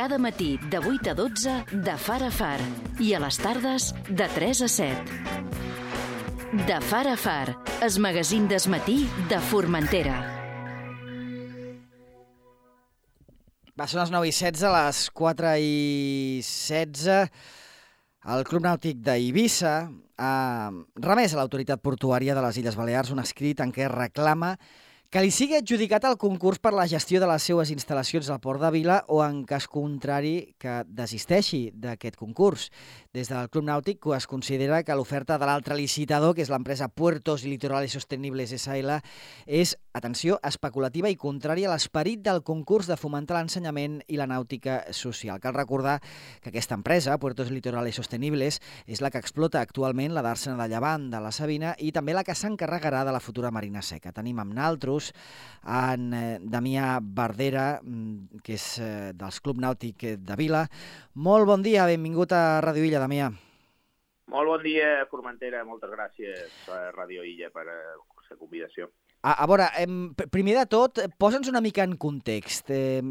Cada matí de 8 a 12 de Far a Far i a les tardes de 3 a 7. De Far a Far, es magazín d'esmatí de Formentera. Va, són les 9 i 16, a les 4 i 16. El Club Nàutic d'Eivissa ha remès a l'autoritat portuària de les Illes Balears un escrit en què reclama que li sigui adjudicat el concurs per la gestió de les seues instal·lacions al Port de Vila o, en cas contrari, que desisteixi d'aquest concurs. Des del Club Nàutic es considera que l'oferta de l'altre licitador, que és l'empresa Puertos y Litorales Sostenibles SL, és, atenció, especulativa i contrària a l'esperit del concurs de fomentar l'ensenyament i la nàutica social. Cal recordar que aquesta empresa, Puertos Litorales Sostenibles, és la que explota actualment la d'Arsena de Llevant, de la Sabina, i també la que s'encarregarà de la futura Marina Seca. Tenim amb naltros en eh, Damià Bardera, mm, que és eh, dels Club Nàutic de Vila. Molt bon dia, benvingut a Radio Illa, Damià. Molt bon dia, Formentera. Moltes gràcies a Radio Illa per eh, la convidació. A, a veure, em, primer de tot, posa'ns una mica en context. Eh,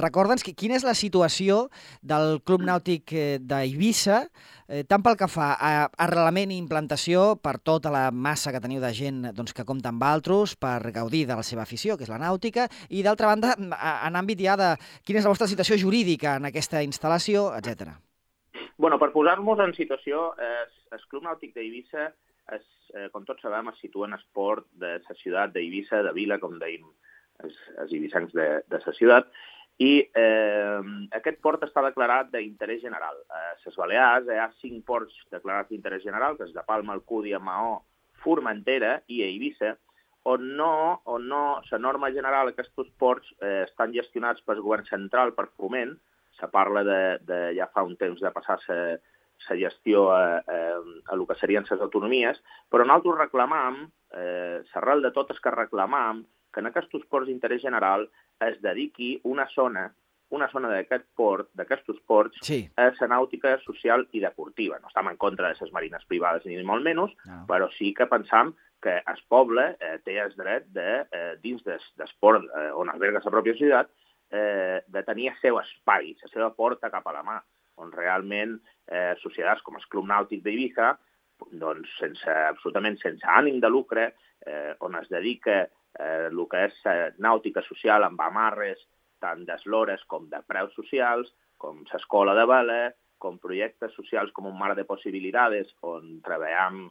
Recorda'ns quina és la situació del Club Nàutic d'Eivissa, eh, tant pel que fa a arrelament i implantació per tota la massa que teniu de gent doncs, que compta amb altres per gaudir de la seva afició, que és la nàutica, i d'altra banda, en àmbit ja de quina és la vostra situació jurídica en aquesta instal·lació, etc. Bueno, per posar-nos en situació, eh, el Club Nàutic d'Eivissa, es, eh, com tots sabem, es situa en esport de la ciutat d'Eivissa, de Vila, com deim els, els ibicencs de, de la ciutat, i eh, aquest port està declarat d'interès general. A les Balears hi ha cinc ports declarats d'interès general, que és de Palma, Alcúdia, Maó, Formentera i Eivissa, on no, on no la norma general aquests ports eh, estan gestionats pel govern central per foment, se parla de, de ja fa un temps de passar la gestió a, a, a el que serien les autonomies, però nosaltres reclamam, eh, l'arrel de tot és que reclamam que en aquests ports d'interès general es dediqui una zona una zona d'aquest port, d'aquests ports, sí. a la nàutica social i deportiva. No estem en contra de les marines privades ni molt menys, no. però sí que pensam que el poble eh, té el dret de, eh, dins d'esport eh, on alberga la pròpia ciutat, eh, de tenir el seu espai, la seva porta cap a la mà, on realment eh, societats com el Club Nàutic d'Ibiza, doncs sense, absolutament sense ànim de lucre, eh, on es dedica eh, el que és eh, nàutica social amb amarres tant d'eslores com de preus socials, com l'escola de vela, com projectes socials com un mar de possibilitats, on treballem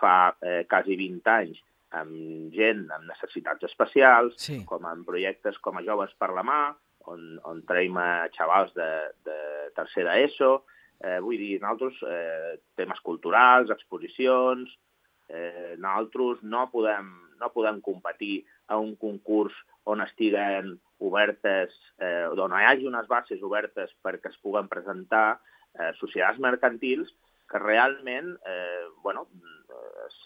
fa eh, quasi 20 anys amb gent amb necessitats especials, sí. com en projectes com a Joves per la Mà, on, on traiem a xavals de, de tercera ESO, eh, vull dir, nosaltres, eh, temes culturals, exposicions, eh, nosaltres no podem, no podem competir a un concurs on estiguen obertes, eh, on hi hagi unes bases obertes perquè es puguen presentar eh, societats mercantils que realment, eh, bueno,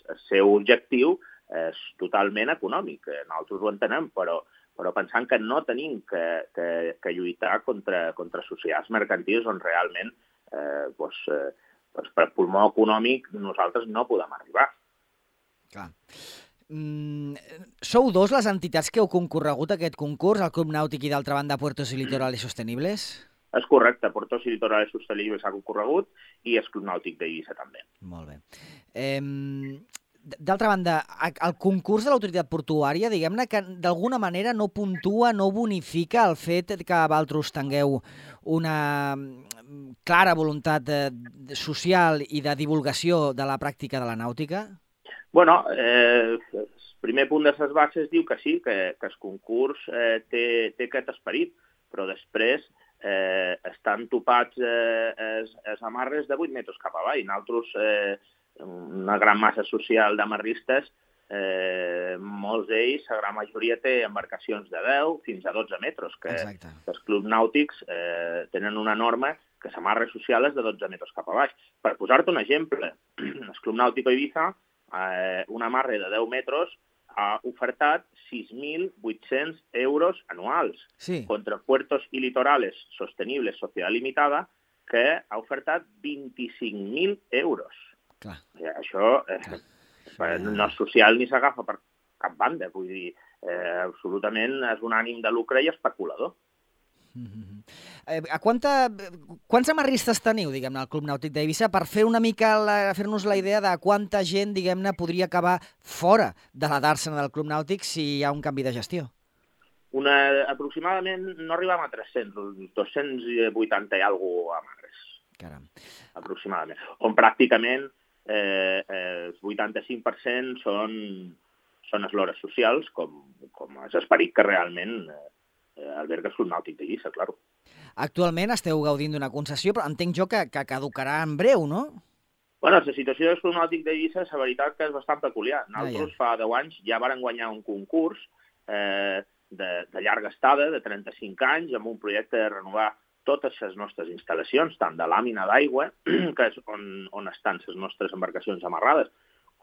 el seu objectiu és totalment econòmic. Nosaltres ho entenem, però, però pensant que no tenim que, que, que lluitar contra, contra societats mercantils on realment eh, doncs, eh, doncs per pulmó econòmic nosaltres no podem arribar. Clar. Mm, sou dos les entitats que heu concorregut a aquest concurs, el Club Nàutic i d'altra banda Puertos y Litorales Sostenibles? És correcte, Puertos y Litorales Sostenibles ha concorregut i el Club Nàutic d'Eivissa també. Molt bé. Eh, D'altra banda, el concurs de l'autoritat portuària, diguem-ne que d'alguna manera no puntua, no bonifica el fet que vosaltres tingueu una clara voluntat social i de divulgació de la pràctica de la nàutica? Bueno, eh, el primer punt de les bases diu que sí, que, que el concurs eh, té, té aquest esperit, però després eh, estan topats eh, els, els amarres de 8 metres cap avall. Nosaltres, eh, una gran massa social d'amarristes, eh, molts d'ells, la gran majoria té embarcacions de 10 fins a 12 metres, que, Exacte. els clubs nàutics eh, tenen una norma que l'amarre social és de 12 metres cap a baix. Per posar-te un exemple, el Club Nàutic Ibiza eh, un amarre de 10 metres ha ofertat 6.800 euros anuals sí. contra Puertos y Litorales Sostenibles Societat Limitada, que ha ofertat 25.000 euros. Clar. Això eh, Clar. no és social ni s'agafa per cap banda. Vull dir, eh, absolutament és un ànim de lucre i especulador. Mm -hmm. eh, a quanta, quants amarristes teniu, diguem-ne, al Club Nàutic d'Eivissa per fer una mica, fer-nos la idea de quanta gent, diguem-ne, podria acabar fora de la dàrsena del Club Nàutic si hi ha un canvi de gestió? Una, aproximadament no arribem a 300, 280 i alguna amarres. Caram. Aproximadament. On pràcticament eh, eh, el 85% són, són eslores socials, com, com és esperit que realment eh, eh, alberga el Club Nàutic de Lliça, claro. Actualment esteu gaudint d'una concessió, però entenc jo que, que caducarà en breu, no? Bueno, la situació del Club Nàutic de Lliça, la veritat que és bastant peculiar. Nosaltres ah, ja. fa 10 anys ja varen guanyar un concurs eh, de, de llarga estada, de 35 anys, amb un projecte de renovar totes les nostres instal·lacions, tant de làmina d'aigua, que és on, on estan les nostres embarcacions amarrades,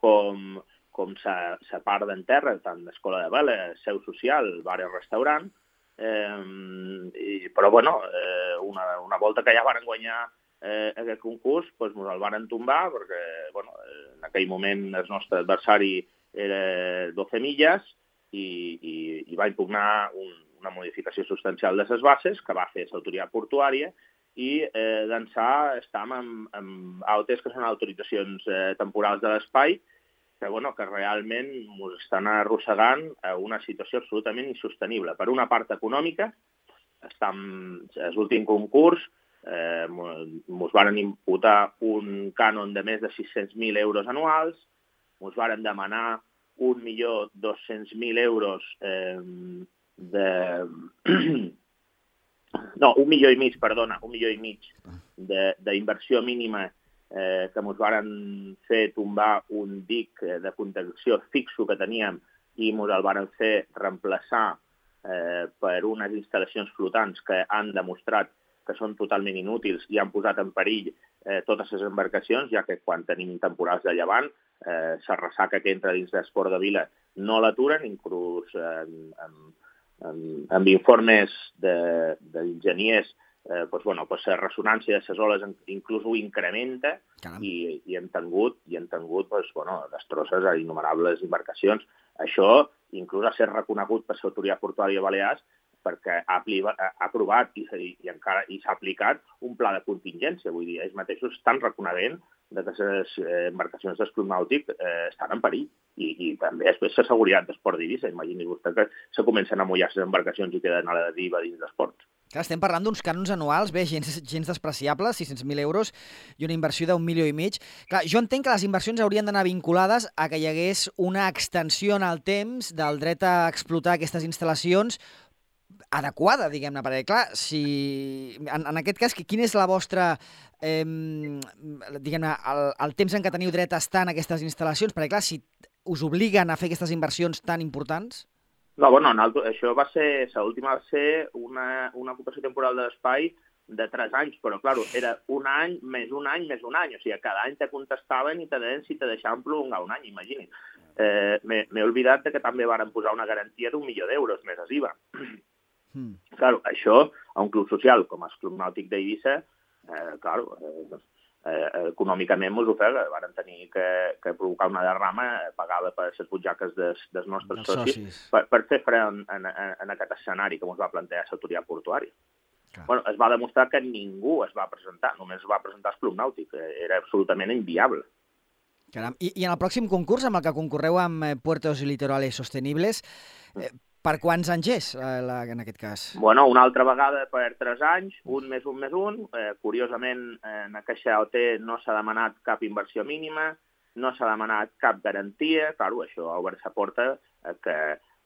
com, com la part d'en terra, tant d'escola de vela, seu social, bar i restaurant, Eh, i, però, bueno, eh, una, una volta que ja van guanyar eh, aquest concurs, doncs ens el van tombar, perquè, bueno, en aquell moment el nostre adversari era 12 milles i, i, i va impugnar un, una modificació substancial de les bases que va fer l'autoritat portuària i eh, d'ençà estem amb, amb AOTs, que són autoritzacions eh, temporals de l'espai, que, bueno, que realment ens estan arrossegant a una situació absolutament insostenible. Per una part econòmica, estem, l'últim concurs eh, ens varen imputar un cànon de més de 600.000 euros anuals, ens varen demanar 1.200.000 euros eh, de... no, un milió i mig, perdona, un milió i mig d'inversió mínima eh, que ens varen fer tombar un dic eh, de contenció fixo que teníem i ens el varen fer reemplaçar eh, per unes instal·lacions flotants que han demostrat que són totalment inútils i han posat en perill eh, totes les embarcacions, ja que quan tenim temporals de llevant, eh, la ressaca que entra dins d'Esport de Vila no l'aturen, inclús eh, amb, amb informes d'enginyers eh, pues, bueno, pues, la ressonància de les oles inclús ho incrementa i, i hem tingut, i hem tingut pues, bueno, destrosses a innumerables embarcacions. Això inclús ha ser reconegut per l'autoritat portuària Balears perquè ha, ha aprovat i, i, i encara i s'ha aplicat un pla de contingència. Vull dir, ells mateixos estan reconeguent de que eh, embarcacions d'esclut nàutic eh, estan en perill. I, i també després la seguretat d'esport d'Ibissa. Imagini vostè que se comencen a mullar les embarcacions i queden a la deriva dins d'esports. Clar, estem parlant d'uns cànons anuals, bé, gens, gens despreciables, 600.000 euros i una inversió d'un milió i mig. Clar, jo entenc que les inversions haurien d'anar vinculades a que hi hagués una extensió en el temps del dret a explotar aquestes instal·lacions adequada, diguem-ne, perquè, clar, si... En, en aquest cas, quin és la vostra... Eh, diguem-ne, el, el temps en què teniu dret a estar en aquestes instal·lacions? Perquè, clar, si us obliguen a fer aquestes inversions tan importants... No, bueno, alto, això va ser, l'última va ser una, una ocupació temporal de l'espai de 3 anys, però, clar, era un any més un any més un any, o sigui, cada any te contestaven i te deien si te deixaven prolongar un any, imagini's. Eh, M'he oblidat que també varen posar una garantia d'un milió d'euros més a IVA. Mm. Claro, això, a un club social com el Club Nàutic d'Eivissa, eh, claro, eh, eh, econòmicament mos ofega. Varen tenir que, que provocar una derrama pagada per les butxaques des, dels nostres socis, socis. Per, per fer fre en, en, en aquest escenari que ens va plantejar l'autoritat portuària. Bueno, es va demostrar que ningú es va presentar, només es va presentar el Club Nàutic. Era absolutament inviable. Caram. I, I en el pròxim concurs, amb el que concorreu amb eh, Puertos Litorales Sostenibles, eh, per quants anys és, eh, la, en aquest cas? Bueno, una altra vegada per tres anys, un més un més un. Eh, curiosament, en aquesta OT no s'ha demanat cap inversió mínima, no s'ha demanat cap garantia. Claro, això ha obert la porta a que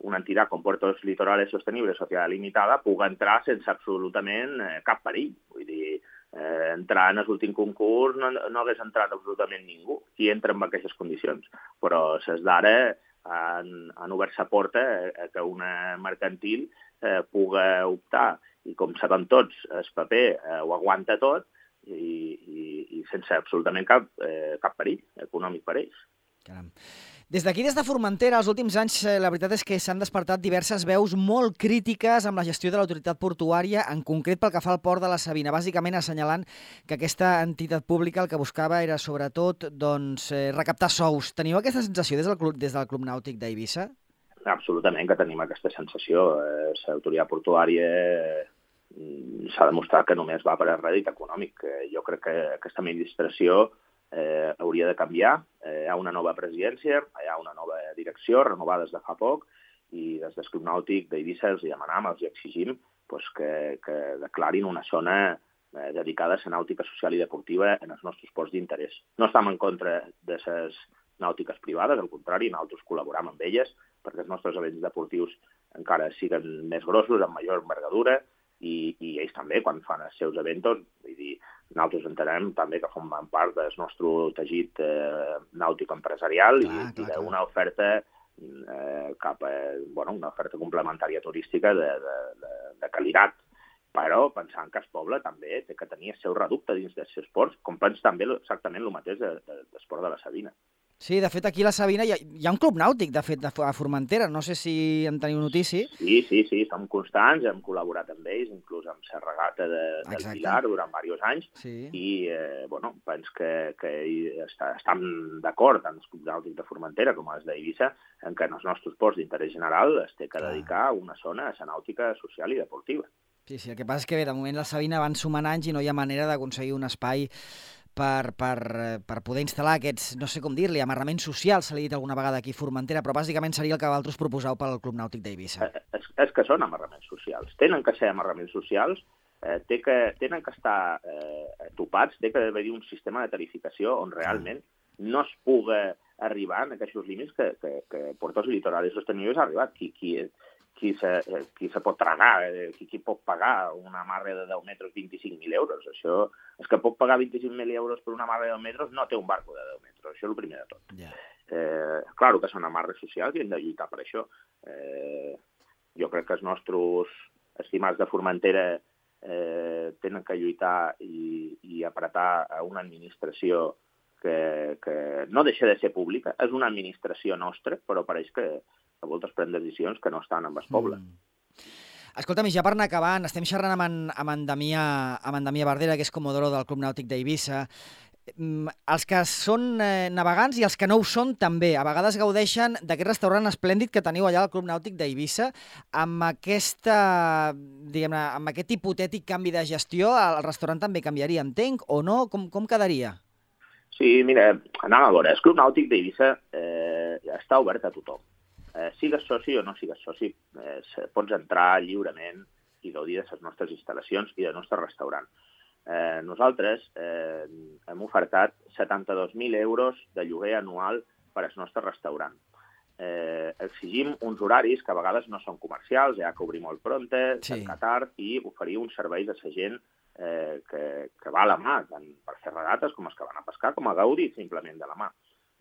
una entitat com Puertos Litorales Sostenibles Societat Limitada pugui entrar sense absolutament eh, cap perill. Vull dir, eh, entrar en l'últim concurs no, no hagués entrat absolutament ningú qui entra en aquestes condicions. Però ses d'ara han, han obert la porta a que una mercantil eh, puga optar. I com saben tots, el paper eh, ho aguanta tot i, i, i sense absolutament cap, eh, cap perill econòmic per ells. Caram. Des d'aquí, des de Formentera, els últims anys, eh, la veritat és que s'han despertat diverses veus molt crítiques amb la gestió de l'autoritat portuària, en concret pel que fa al port de la Sabina, bàsicament assenyalant que aquesta entitat pública el que buscava era, sobretot, doncs, eh, recaptar sous. Teniu aquesta sensació des del Club, des del Club Nàutic d'Eivissa? Absolutament que tenim aquesta sensació. Eh, l'autoritat portuària mm, s'ha demostrat que només va per a rèdit econòmic. Jo crec que aquesta administració eh, hauria de canviar. Eh, hi ha una nova presidència, hi ha una nova direcció, renovada des de fa poc, i des del Club Nàutic d'Eivissa els demanem, els exigim pues, que, que declarin una zona eh, dedicada a la nàutica social i deportiva en els nostres ports d'interès. No estem en contra de les nàutiques privades, al contrari, nosaltres col·laboram amb elles perquè els nostres events deportius encara siguen més grossos, amb major envergadura, i, i ells també, quan fan els seus events, vull dir, nosaltres entenem també que formen part del nostre teixit eh, nàutic empresarial clar, i, i d'una oferta eh, cap a bueno, una oferta complementària turística de, de, de, de qualitat. Però pensant que el poble també té que tenir el seu reducte dins dels seus ports, com pensa també exactament el mateix de, de, d'esport de la Sabina. Sí, de fet, aquí a la Sabina hi ha, hi ha un club nàutic, de fet, a Formentera. No sé si en teniu notícia. Sí, sí, sí, som constants, hem col·laborat amb ells, inclús amb la regata de, del Pilar durant diversos anys, sí. i, eh, bueno, penso que, que està, estem d'acord amb els clubs nàutics de Formentera, com els d'Eivissa, en què en els nostres ports d'interès general es té que dedicar una zona a la nàutica social i deportiva. Sí, sí, el que passa és que bé, de moment la Sabina van sumant anys i no hi ha manera d'aconseguir un espai per, per, eh, per poder instal·lar aquests, no sé com dir-li, amarraments socials, se li dit alguna vegada aquí a Formentera, però bàsicament seria el que vosaltres proposeu pel Club Nàutic d'Eivissa. Eh, és, és que són amarraments socials. Tenen que ser amarraments socials, eh, té que, tenen que estar eh, topats, té que haver-hi un sistema de tarificació on realment no es pugui arribar en aquests límits que, que, que Portos i Litorales Sostenibles ha arribat. Qui, qui, qui se, qui se pot tragar, eh, qui, qui pot pagar una amarre de 10 metres 25.000 euros. Això, és que pot pagar 25.000 euros per una amarre de 10 metres no té un barco de 10 metres, això és el primer de tot. Yeah. Eh, claro que són amarres socials i hem de lluitar per això. Eh, jo crec que els nostres estimats de Formentera eh, tenen que lluitar i, i apretar a una administració que, que no deixa de ser pública, és una administració nostra, però pareix que, a voltes pren decisions que no estan amb el poble. Mm. Escolta'm, ja per anar acabant, estem xerrant amb en, amb en, Damià, amb en Damià Bardera, que és comodoro del Club Nàutic d'Eivissa. Mm, els que són eh, navegants i els que no ho són també. A vegades gaudeixen d'aquest restaurant esplèndid que teniu allà al Club Nàutic d'Eivissa. Amb, aquesta, amb aquest hipotètic canvi de gestió, el restaurant també canviaria, entenc, o no? Com, com quedaria? Sí, mira, anem a veure. El Club Nàutic d'Eivissa eh, està obert a tothom eh, sigues soci o no sigues soci, eh, pots entrar lliurement i gaudir de les nostres instal·lacions i del nostre restaurant. Eh, nosaltres eh, hem ofertat 72.000 euros de lloguer anual per al nostre restaurant. Eh, exigim uns horaris que a vegades no són comercials, ja que obrim molt pronte, sí. tancar tard, i oferir uns serveis a la gent eh, que, que va a la mà, tant per fer regates com els que van a pescar, com a gaudir simplement de la mà.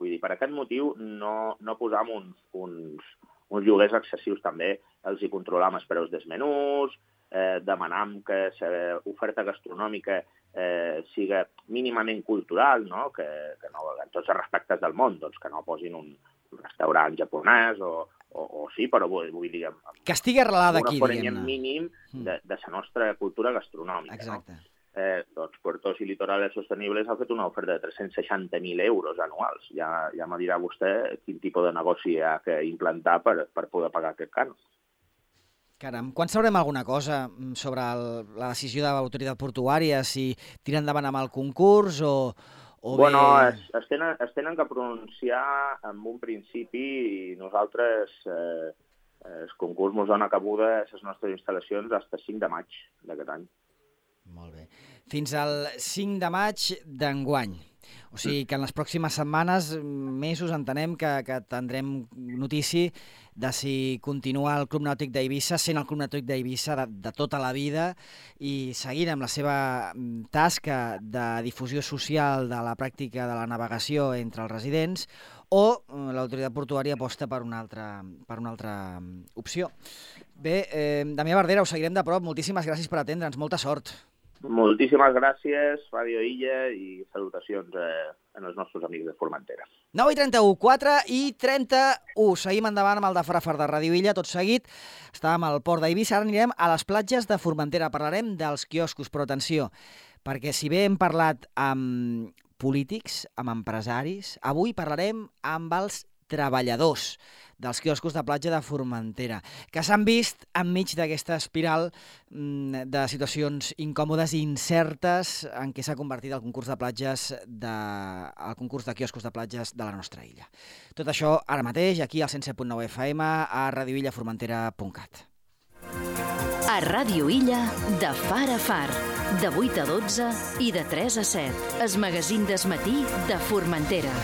Vull dir, per aquest motiu no, no posam uns, uns, uns lloguers excessius també, els hi controlam els preus dels menús, eh, demanam que l'oferta gastronòmica eh, siga mínimament cultural, no? Que, que no, en tots els respectes del món, doncs, que no posin un, restaurant japonès o, o, o sí, però vull, vull dir... Amb, que estigui arrelada aquí, diguem-ne. mínim de, de la nostra cultura gastronòmica. Exacte. No? Eh, doncs Puertos i Litorales Sostenibles ha fet una oferta de 360.000 euros anuals. Ja, ja me dirà vostè quin tipus de negoci ha que implantar per, per poder pagar aquest cànon. Caram, quan sabrem alguna cosa mm, sobre el, la decisió de l'autoritat portuària, si tira endavant amb el concurs o, o bueno, bé... es, es, tenen, es tenen que pronunciar en un principi i nosaltres eh, el concurs ens dona cabuda a les nostres instal·lacions fins el 5 de maig d'aquest any. Molt bé. Fins al 5 de maig d'enguany. O sigui que en les pròximes setmanes, mesos, entenem que, que tindrem notícia de si continua el Club Nàutic d'Eivissa sent el Club Nàutic d'Eivissa de, de tota la vida i seguint amb la seva mm, tasca de difusió social de la pràctica de la navegació entre els residents o mm, l'autoritat portuària aposta per una altra, per una altra mm, opció. Bé, eh, Damià Bardera, us seguirem de prop. Moltíssimes gràcies per atendre'ns. Molta sort. Moltíssimes gràcies, Radio Illa, i salutacions eh, a els nostres amics de Formentera. 9 i 31, 4 i 31. Seguim endavant amb el de Frafar de Radio Illa, tot seguit. Estàvem al port d'Eivissa, ara anirem a les platges de Formentera. Parlarem dels quioscos, però atenció, perquè si bé hem parlat amb polítics, amb empresaris, avui parlarem amb els treballadors dels quioscos de platja de Formentera, que s'han vist enmig d'aquesta espiral mm, de situacions incòmodes i incertes en què s'ha convertit el concurs de platges de, el concurs de quioscos de platges de la nostra illa. Tot això ara mateix, aquí al 107.9 FM, a radioillaformentera.cat. A Ràdio Illa, de far a far, de 8 a 12 i de 3 a 7. Es magazín desmatí de Formentera.